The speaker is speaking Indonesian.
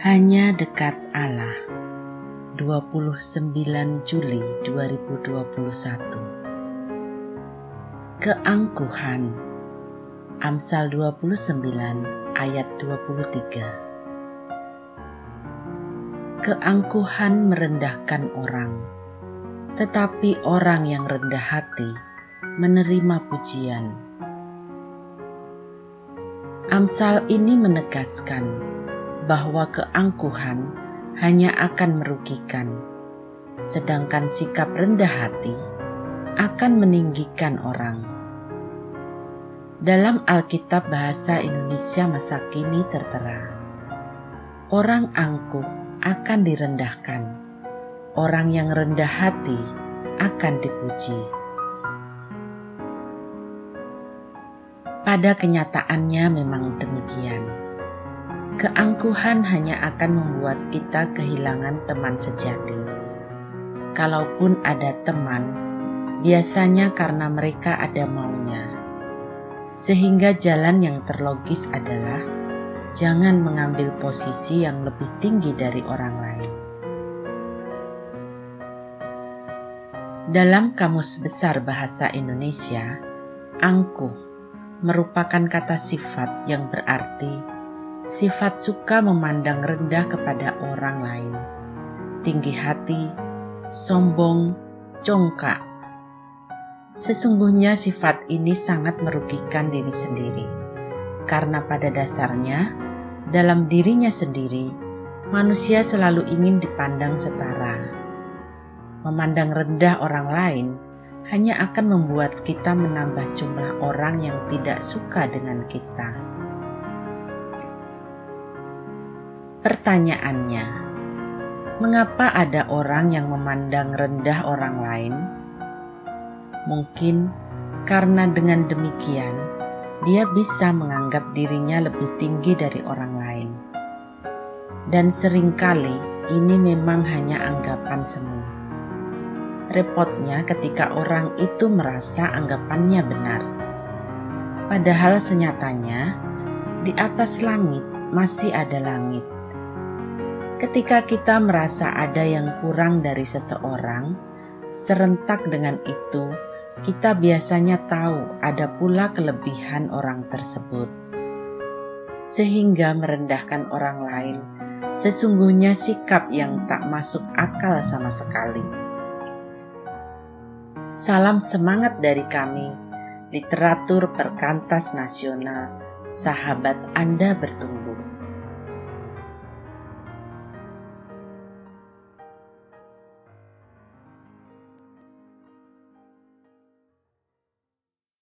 Hanya dekat Allah. 29 Juli 2021 Keangkuhan. Amsal 29 ayat 23 Keangkuhan merendahkan orang. Tetapi orang yang rendah hati menerima pujian. Amsal ini menegaskan bahwa keangkuhan hanya akan merugikan, sedangkan sikap rendah hati akan meninggikan orang. Dalam Alkitab Bahasa Indonesia masa kini tertera, orang angkuh akan direndahkan, orang yang rendah hati akan dipuji. Pada kenyataannya memang demikian keangkuhan hanya akan membuat kita kehilangan teman sejati. Kalaupun ada teman, biasanya karena mereka ada maunya. Sehingga jalan yang terlogis adalah jangan mengambil posisi yang lebih tinggi dari orang lain. Dalam Kamus Besar Bahasa Indonesia, angkuh merupakan kata sifat yang berarti sifat suka memandang rendah kepada orang lain, tinggi hati, sombong, congkak. Sesungguhnya sifat ini sangat merugikan diri sendiri, karena pada dasarnya, dalam dirinya sendiri, manusia selalu ingin dipandang setara. Memandang rendah orang lain hanya akan membuat kita menambah jumlah orang yang tidak suka dengan kita. Pertanyaannya, mengapa ada orang yang memandang rendah orang lain? Mungkin karena dengan demikian dia bisa menganggap dirinya lebih tinggi dari orang lain. Dan sering kali ini memang hanya anggapan semu. Repotnya ketika orang itu merasa anggapannya benar. Padahal senyatanya di atas langit masih ada langit Ketika kita merasa ada yang kurang dari seseorang, serentak dengan itu kita biasanya tahu ada pula kelebihan orang tersebut. Sehingga merendahkan orang lain sesungguhnya sikap yang tak masuk akal sama sekali. Salam semangat dari kami, literatur perkantas nasional, sahabat Anda bertumbuh.